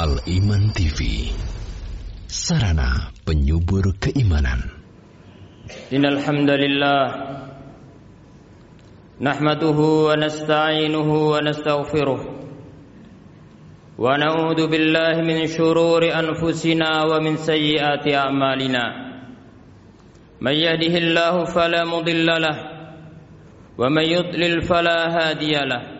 Al Iman TV Sarana penyubur keimanan Innal hamdalillah nahmaduhu wa nasta'inuhu wa nastaghfiruh wa na'udzu billahi min shururi anfusina wa min sayyiati a'malina man yahdihillahu fala mudilla lahu wa man yudlil fala hadiya lahu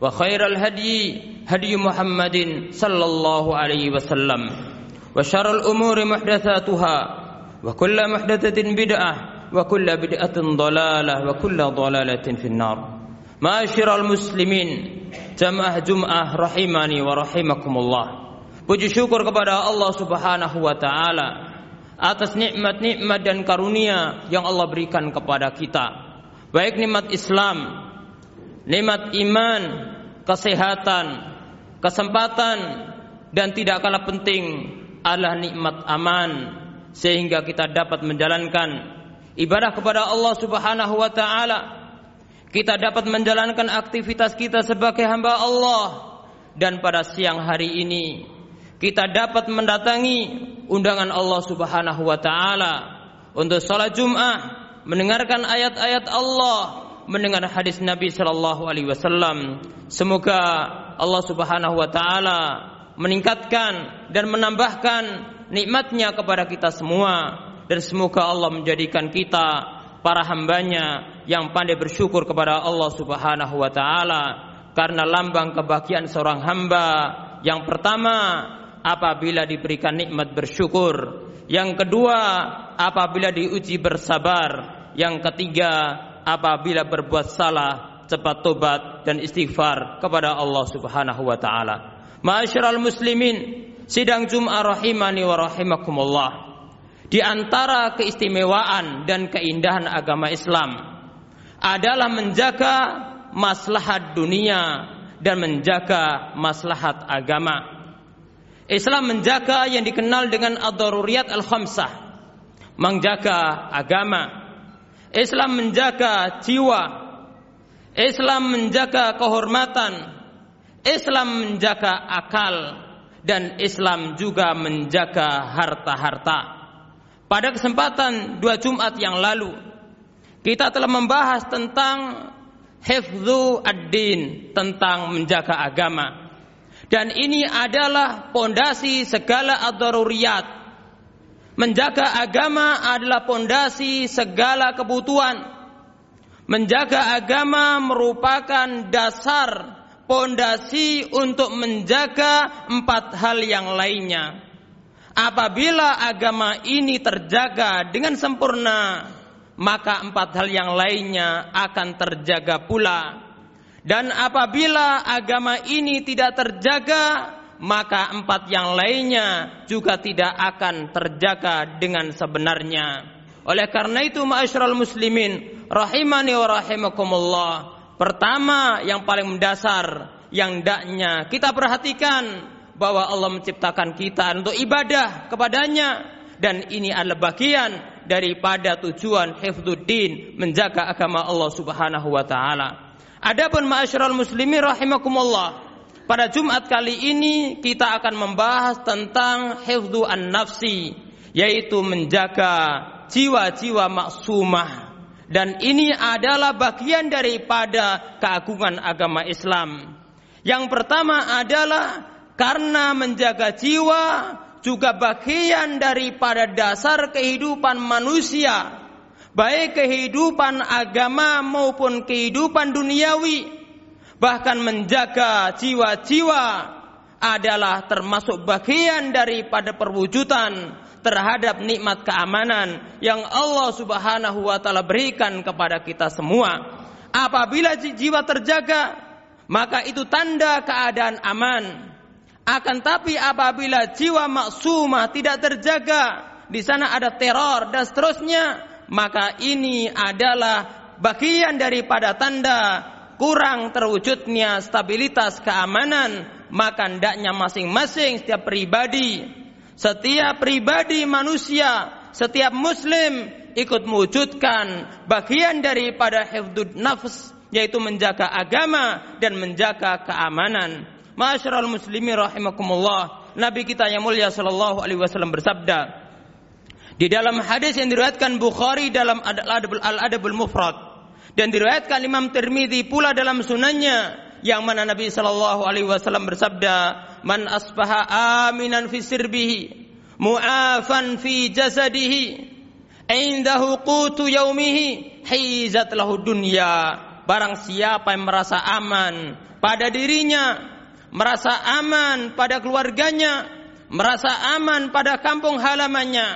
وخير الهدي هدي محمد صلى الله عليه وسلم وشر الأمور محدثاتها وكل محدثة بدعة وكل بدعة ضلالة وكل ضلالة في النار معاشر المسلمين جمعة جمعة رحمني ورحمكم الله Puji syukur kepada Allah Subhanahu wa taala atas nikmat-nikmat dan karunia yang Allah berikan kepada kita. Baik nikmat Islam, nikmat iman, kesehatan, kesempatan dan tidak kalah penting adalah nikmat aman sehingga kita dapat menjalankan ibadah kepada Allah Subhanahu wa taala. Kita dapat menjalankan aktivitas kita sebagai hamba Allah. Dan pada siang hari ini kita dapat mendatangi undangan Allah Subhanahu wa taala. Untuk salat Jumat, mendengarkan ayat-ayat Allah mendengar hadis Nabi Shallallahu Alaihi Wasallam. Semoga Allah Subhanahu Wa Taala meningkatkan dan menambahkan nikmatnya kepada kita semua dan semoga Allah menjadikan kita para hambanya yang pandai bersyukur kepada Allah Subhanahu Wa Taala karena lambang kebahagiaan seorang hamba. Yang pertama apabila diberikan nikmat bersyukur. Yang kedua apabila diuji bersabar. Yang ketiga apabila berbuat salah cepat tobat dan istighfar kepada Allah Subhanahu wa taala. Ma'asyiral muslimin, sidang Jumat rahimani wa rahimakumullah. Di antara keistimewaan dan keindahan agama Islam adalah menjaga maslahat dunia dan menjaga maslahat agama. Islam menjaga yang dikenal dengan ad-daruriyat al-khamsah, menjaga agama, Islam menjaga jiwa. Islam menjaga kehormatan. Islam menjaga akal dan Islam juga menjaga harta-harta. Pada kesempatan dua Jumat yang lalu, kita telah membahas tentang hifdzu ad-din, tentang menjaga agama. Dan ini adalah pondasi segala ad-daruriyat, Menjaga agama adalah pondasi segala kebutuhan. Menjaga agama merupakan dasar pondasi untuk menjaga empat hal yang lainnya. Apabila agama ini terjaga dengan sempurna, maka empat hal yang lainnya akan terjaga pula. Dan apabila agama ini tidak terjaga, maka empat yang lainnya juga tidak akan terjaga dengan sebenarnya. Oleh karena itu ma'asyiral muslimin rahimani wa rahimakumullah. Pertama yang paling mendasar yang daknya kita perhatikan bahwa Allah menciptakan kita untuk ibadah kepadanya dan ini adalah bagian daripada tujuan hifdzuddin menjaga agama Allah Subhanahu wa taala. Adapun ma'asyiral muslimin rahimakumullah pada Jumat kali ini kita akan membahas tentang hifdzu an-nafsi yaitu menjaga jiwa-jiwa maksumah dan ini adalah bagian daripada keagungan agama Islam. Yang pertama adalah karena menjaga jiwa juga bagian daripada dasar kehidupan manusia, baik kehidupan agama maupun kehidupan duniawi. Bahkan menjaga jiwa-jiwa adalah termasuk bagian daripada perwujudan terhadap nikmat keamanan yang Allah Subhanahu wa taala berikan kepada kita semua. Apabila jiwa terjaga, maka itu tanda keadaan aman. Akan tapi apabila jiwa maksumah tidak terjaga, di sana ada teror dan seterusnya, maka ini adalah bagian daripada tanda kurang terwujudnya stabilitas keamanan, maka hendaknya masing-masing setiap pribadi, setiap pribadi manusia, setiap muslim ikut mewujudkan bagian daripada hifdud nafs yaitu menjaga agama dan menjaga keamanan. Masyarul muslimin rahimakumullah. Nabi kita yang mulia sallallahu alaihi wasallam bersabda di dalam hadis yang diriwayatkan Bukhari dalam Al-Adabul Mufrad dan diriwayatkan Imam Tirmidzi pula dalam sunannya yang mana Nabi sallallahu alaihi wasallam bersabda, "Man asbaha aminan fi sirbihi, mu'afan fi jasadihi, indahu qutu yaumihi, hizat lahu dunya." Barang siapa yang merasa aman pada dirinya, merasa aman pada keluarganya, merasa aman pada kampung halamannya,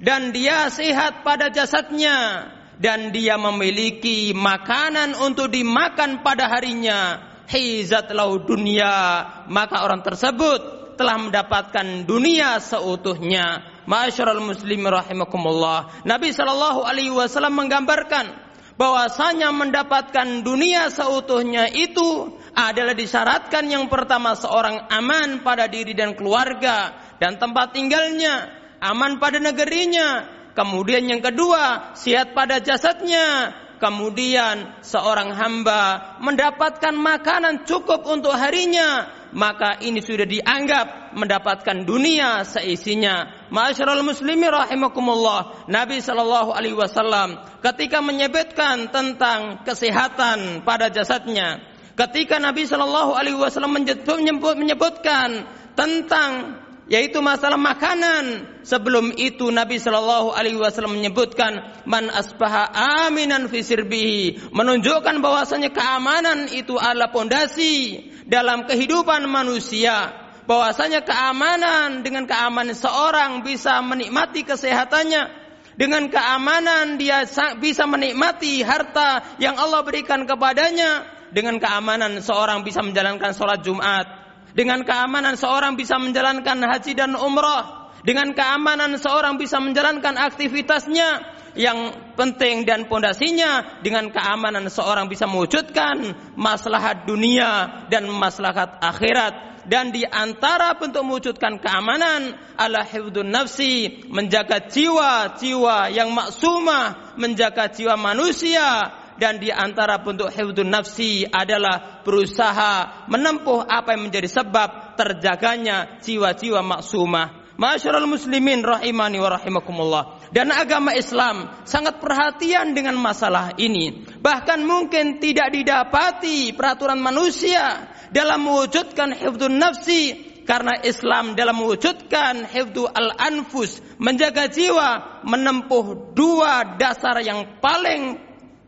dan dia sehat pada jasadnya, dan dia memiliki makanan untuk dimakan pada harinya, hizat lau dunia, maka orang tersebut telah mendapatkan dunia seutuhnya. Masyarul muslim rahimakumullah. Nabi sallallahu alaihi wasallam menggambarkan bahwasanya mendapatkan dunia seutuhnya itu adalah disyaratkan yang pertama seorang aman pada diri dan keluarga dan tempat tinggalnya, aman pada negerinya, kemudian yang kedua sehat pada jasadnya, kemudian seorang hamba mendapatkan makanan cukup untuk harinya, maka ini sudah dianggap mendapatkan dunia seisinya. Masyarul muslimin rahimakumullah. Nabi sallallahu alaihi wasallam ketika menyebutkan tentang kesehatan pada jasadnya, ketika Nabi Shallallahu Alaihi Wasallam menyebutkan tentang yaitu masalah makanan. Sebelum itu Nabi Shallallahu Alaihi Wasallam menyebutkan man asbaha aminan fisirbihi menunjukkan bahwasanya keamanan itu adalah pondasi dalam kehidupan manusia. Bahwasanya keamanan dengan keamanan seorang bisa menikmati kesehatannya, dengan keamanan dia bisa menikmati harta yang Allah berikan kepadanya, dengan keamanan seorang bisa menjalankan sholat Jumat. Dengan keamanan seorang bisa menjalankan haji dan umrah. Dengan keamanan seorang bisa menjalankan aktivitasnya yang penting dan pondasinya. Dengan keamanan seorang bisa mewujudkan maslahat dunia dan maslahat akhirat. Dan di antara bentuk mewujudkan keamanan adalah hifdun nafsi menjaga jiwa-jiwa yang maksumah menjaga jiwa manusia. Dan di antara bentuk hifdzun nafsi adalah berusaha menempuh apa yang menjadi sebab terjaganya jiwa-jiwa maksumah. Masyarul muslimin rahimani wa rahimakumullah. Dan agama Islam sangat perhatian dengan masalah ini. Bahkan mungkin tidak didapati peraturan manusia dalam mewujudkan hifdzun nafsi karena Islam dalam mewujudkan hifdzu al-anfus menjaga jiwa menempuh dua dasar yang paling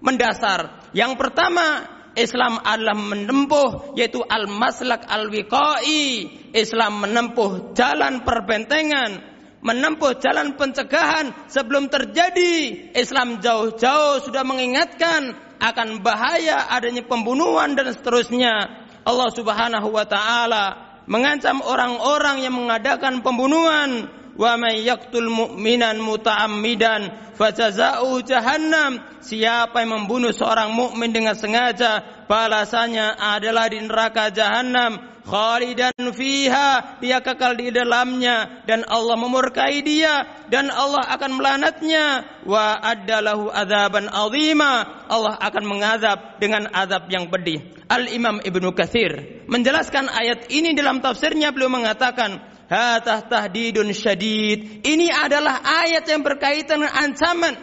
mendasar. Yang pertama, Islam adalah menempuh yaitu al-maslak al-wiqai. Islam menempuh jalan perbentengan, menempuh jalan pencegahan sebelum terjadi. Islam jauh-jauh sudah mengingatkan akan bahaya adanya pembunuhan dan seterusnya. Allah Subhanahu wa taala mengancam orang-orang yang mengadakan pembunuhan wa may yaqtul mu'minan muta'ammidan fajaza'u jahannam. Siapa yang membunuh seorang mukmin dengan sengaja balasannya adalah di neraka jahanam khalidan fiha dia kekal di dalamnya. Dan Allah memurkai dia dan Allah akan melanatnya. Wa addalahu adzaban azima Allah akan mengazab dengan azab yang pedih. Al Imam Ibnu Katsir menjelaskan ayat ini dalam tafsirnya beliau mengatakan Hatah tahdidun syadid. Ini adalah ayat yang berkaitan dengan ancaman.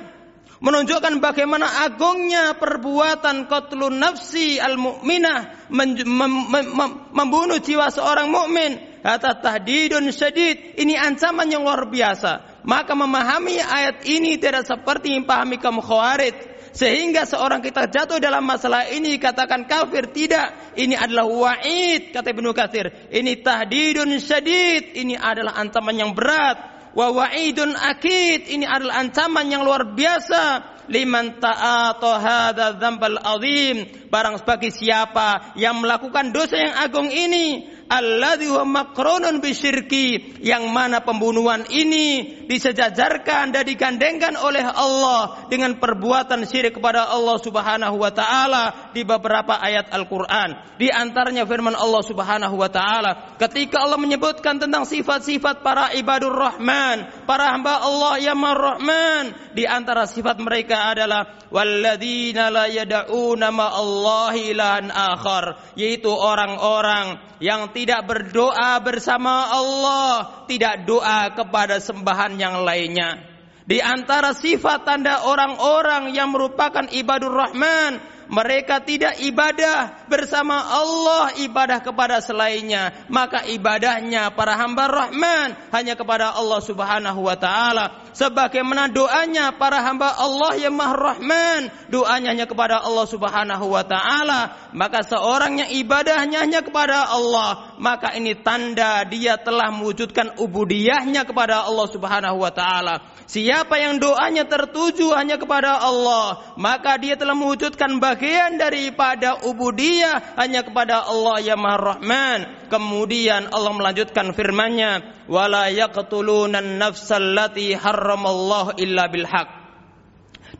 Menunjukkan bagaimana agungnya perbuatan qatlun nafsi al-mu'minah membunuh jiwa seorang mukmin kata tahdidun syadid, ini ancaman yang luar biasa. Maka memahami ayat ini tidak seperti memahami kaum khawarij sehingga seorang kita jatuh dalam masalah ini katakan kafir tidak. Ini adalah wa'id kata Ibnu Katsir. Ini tahdidun syadid. Ini adalah ancaman yang berat. Wa wa'idun akid. Ini adalah ancaman yang luar biasa. Liman ta'ata hadza dzambal azim. Barang bagi siapa yang melakukan dosa yang agung ini alladzi huwa maqrunun bisyirki yang mana pembunuhan ini disejajarkan dan digandengkan oleh Allah dengan perbuatan syirik kepada Allah Subhanahu wa taala di beberapa ayat Al-Qur'an. Di antaranya firman Allah Subhanahu wa taala ketika Allah menyebutkan tentang sifat-sifat para ibadur rahman para hamba Allah yang Rahman di antara sifat mereka adalah walladzina la yad'una ma Allah ilahan akhar yaitu orang-orang yang tidak berdoa bersama Allah, tidak doa kepada sembahan yang lainnya. Di antara sifat tanda orang-orang yang merupakan ibadur rahman, mereka tidak ibadah bersama Allah ibadah kepada selainnya. Maka ibadahnya para hamba Rahman hanya kepada Allah Subhanahu wa taala. Sebagaimana doanya para hamba Allah yang Maha Rahman doanya hanya kepada Allah Subhanahu wa taala. Maka seorang yang ibadahnya hanya kepada Allah maka ini tanda dia telah mewujudkan ubudiyahnya kepada Allah Subhanahu wa taala. Siapa yang doanya tertuju hanya kepada Allah maka dia telah mewujudkan bagi bagian daripada ubudiyah hanya kepada Allah yang Maha Rahman. Kemudian Allah melanjutkan firman-Nya, "Wala yaqtuluna an-nafsal lati harramallahu illa bil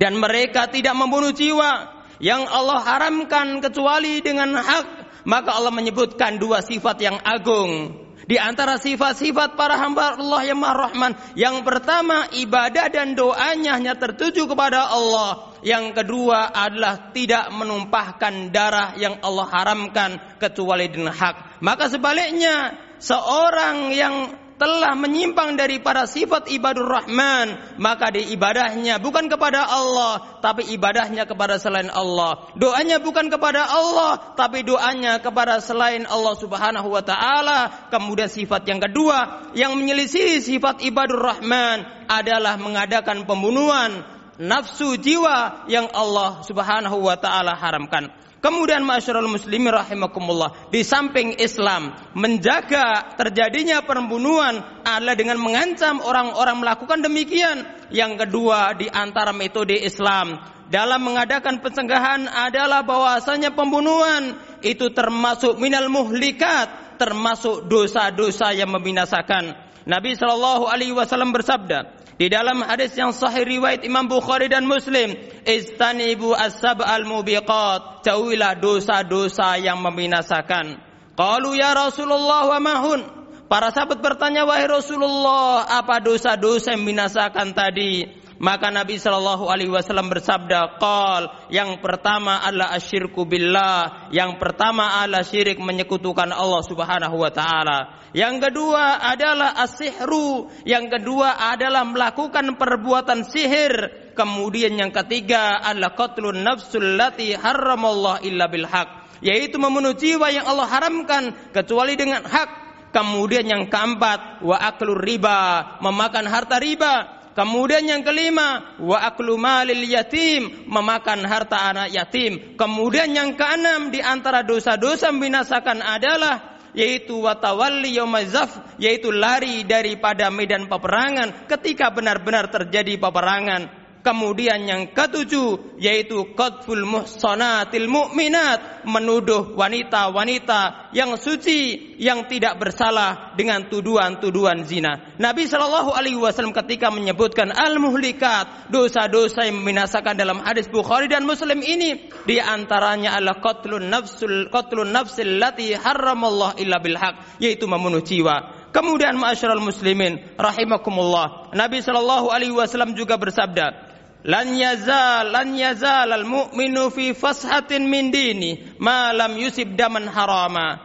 Dan mereka tidak membunuh jiwa yang Allah haramkan kecuali dengan hak. Maka Allah menyebutkan dua sifat yang agung di antara sifat-sifat para hamba Allah yang Maha Rahman, yang pertama ibadah dan doanya hanya tertuju kepada Allah. Yang kedua adalah tidak menumpahkan darah yang Allah haramkan kecuali dengan hak. Maka sebaliknya, seorang yang telah menyimpang dari para sifat ibadur rahman maka di ibadahnya bukan kepada Allah tapi ibadahnya kepada selain Allah. Doanya bukan kepada Allah tapi doanya kepada selain Allah Subhanahu wa taala. Kemudian sifat yang kedua yang menyelisih sifat ibadur rahman adalah mengadakan pembunuhan nafsu jiwa yang Allah Subhanahu wa taala haramkan Kemudian masyarakat muslimin rahimakumullah, di samping Islam menjaga terjadinya pembunuhan adalah dengan mengancam orang-orang melakukan demikian. Yang kedua di antara metode Islam dalam mengadakan pencegahan adalah bahwasanya pembunuhan itu termasuk minal muhlikat, termasuk dosa-dosa yang membinasakan. Nabi Shallallahu alaihi wasallam bersabda, di dalam hadis yang sahih riwayat Imam Bukhari dan Muslim, istanibu as-sab'al mubiqat, jauhilah dosa-dosa yang membinasakan. Qalu ya Rasulullah wa mahun? Para sahabat bertanya, wahai Rasulullah, apa dosa-dosa yang membinasakan tadi? Maka Nabi Shallallahu Alaihi Wasallam bersabda, "Qal yang pertama adalah asyirku billah, yang pertama adalah syirik menyekutukan Allah Subhanahu Wa Taala. Yang kedua adalah asihru, yang kedua adalah melakukan perbuatan sihir. Kemudian yang ketiga adalah qatlun nafsul lati haramallah illa bil haq, yaitu membunuh jiwa yang Allah haramkan kecuali dengan hak. Kemudian yang keempat wa riba, memakan harta riba. Kemudian yang kelima, wa aklu yatim, memakan harta anak yatim. Kemudian yang keenam di antara dosa-dosa membinasakan adalah yaitu watawalli yaumazaf yaitu lari daripada medan peperangan ketika benar-benar terjadi peperangan Kemudian yang ketujuh yaitu qadful muhsanatil mu'minat menuduh wanita-wanita yang suci yang tidak bersalah dengan tuduhan-tuduhan zina. Nabi Shallallahu alaihi wasallam ketika menyebutkan al-muhlikat, dosa-dosa yang membinasakan dalam hadis Bukhari dan Muslim ini di antaranya adalah qatlun nafsul qatlun nafsil lati haramallah illa bil yaitu membunuh jiwa. Kemudian ma'asyiral muslimin rahimakumullah. Nabi sallallahu alaihi wasallam juga bersabda, lan yazal lan yazal al mu'minu fi fashatin min dini ma lam yusib daman harama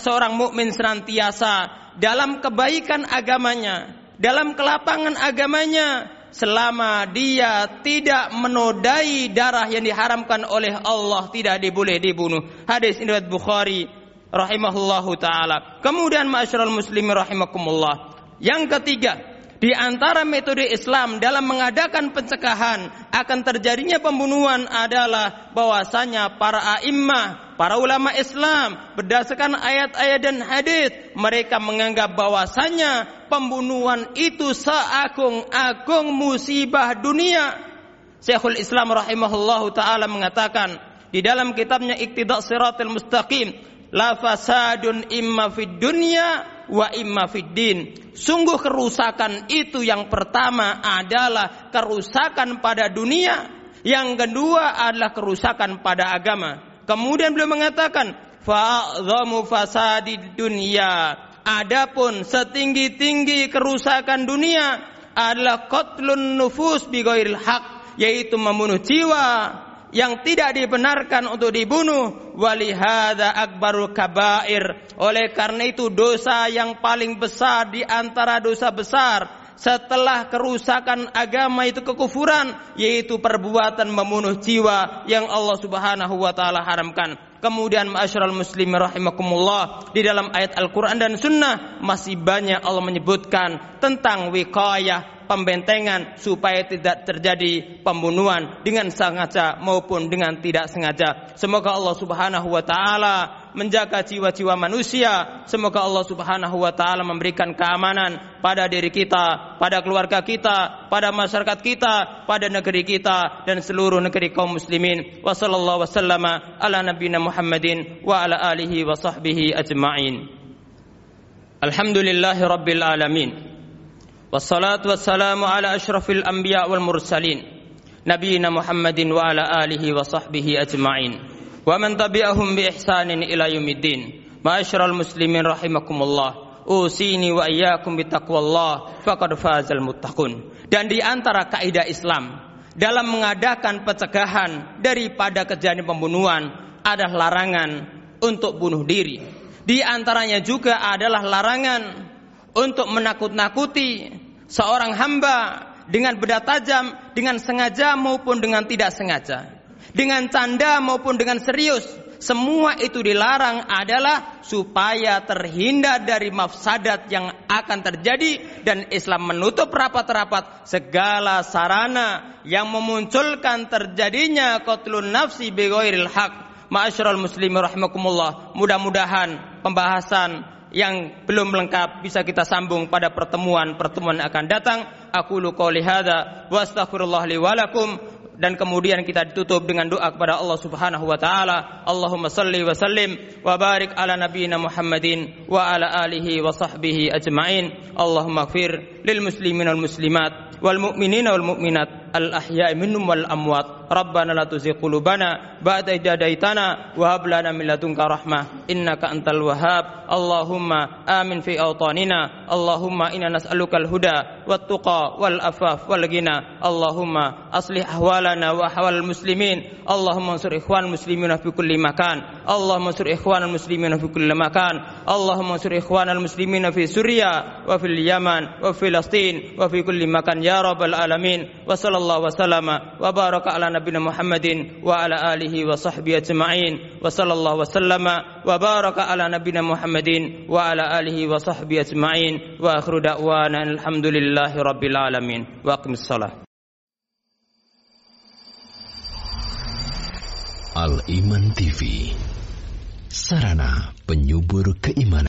seorang mukmin senantiasa dalam kebaikan agamanya dalam kelapangan agamanya selama dia tidak menodai darah yang diharamkan oleh Allah tidak diboleh dibunuh hadis riwayat Bukhari rahimahullahu taala. Kemudian masyarul muslimin rahimakumullah. Yang ketiga, di antara metode Islam dalam mengadakan pencegahan akan terjadinya pembunuhan adalah bahwasanya para a'immah, para ulama Islam berdasarkan ayat-ayat dan hadis mereka menganggap bahwasanya pembunuhan itu seagung-agung musibah dunia. Syekhul Islam rahimahullahu taala mengatakan di dalam kitabnya Iqtida' Siratal Mustaqim, la fasadun imma fid dunya wa imma fiddin. Sungguh kerusakan itu yang pertama adalah kerusakan pada dunia, yang kedua adalah kerusakan pada agama. Kemudian beliau mengatakan, fa'adhamu fasadi dunia. Adapun setinggi-tinggi kerusakan dunia adalah qatlun nufus bi haq, yaitu membunuh jiwa yang tidak dibenarkan untuk dibunuh walihada akbarul kabair. Oleh karena itu dosa yang paling besar di antara dosa besar setelah kerusakan agama itu kekufuran yaitu perbuatan membunuh jiwa yang Allah Subhanahu wa taala haramkan Kemudian ma'asyiral muslimin rahimakumullah di dalam ayat Al-Qur'an dan sunnah masih banyak Allah menyebutkan tentang wiqayah pembentengan supaya tidak terjadi pembunuhan dengan sengaja maupun dengan tidak sengaja. Semoga Allah Subhanahu wa taala menjaga jiwa-jiwa manusia. Semoga Allah Subhanahu wa taala memberikan keamanan pada diri kita, pada keluarga kita, pada masyarakat kita, pada negeri kita dan seluruh negeri kaum muslimin. Wa sallallahu wasallama ala nabiyina Muhammadin wa ala alihi wa sahbihi ajma'in. Alhamdulillahi rabbil alamin. Wassalatu wassalamu ala asyrafil anbiya wal mursalin. Nabiina Muhammadin wa ala alihi wa sahbihi ajma'in wa man tabi'ahum bi ihsanin ila yaumiddin. Ma'asyiral muslimin rahimakumullah. Usini wa iyyakum bi taqwallah fazal muttaqun. Dan di antara kaidah Islam dalam mengadakan pencegahan daripada kejadian pembunuhan ada larangan untuk bunuh diri. Di antaranya juga adalah larangan untuk menakut-nakuti seorang hamba dengan benda tajam, dengan sengaja maupun dengan tidak sengaja dengan canda maupun dengan serius. Semua itu dilarang adalah supaya terhindar dari mafsadat yang akan terjadi dan Islam menutup rapat-rapat segala sarana yang memunculkan terjadinya qatlun nafsi bighairil haq. Ma'asyiral muslimin rahimakumullah. Mudah-mudahan pembahasan yang belum lengkap bisa kita sambung pada pertemuan-pertemuan akan datang. Aku lu qouli hadza wa astaghfirullah li dan kemudian kita ditutup dengan doa kepada Allah Subhanahu wa taala. Allahumma salli wa sallim wa barik ala nabiyyina Muhammadin wa ala alihi wa sahbihi ajmain. Allahumma ighfir lil muslimin wal muslimat wal mu'minina wal mu'minat al-ahya'i minhum wal amwat. Rabbana la tuzigh qulubana ba'da idh hadaitana wa hab lana min ladunka rahmah innaka antal wahab Allahumma amin fi awtanina. Allahumma inna nas'aluka al-huda wat tuqa wal afaf wal ghina. Allahumma aslih ahwalana wa ahwal muslimin. Allahumma ansur ikhwan muslimina fi kulli makan. Allahumma ansur ikhwan muslimina fi kulli makan. Allahumma ansur ikhwan muslimina fi suria wa fil Yaman wa Filastin wa fi kulli makan ya rabbal alamin. Wa sallallahu sallallahu wasallam wa baraka ala nabiyina Muhammadin wa ala alihi wa sahbihi ajma'in wa sallallahu wasallam wa baraka ala nabiyina Muhammadin wa ala alihi wa sahbihi ajma'in wa akhiru da'wana alhamdulillahi rabbil alamin wa aqimis salah. Al Iman TV Sarana penyubur keimanan.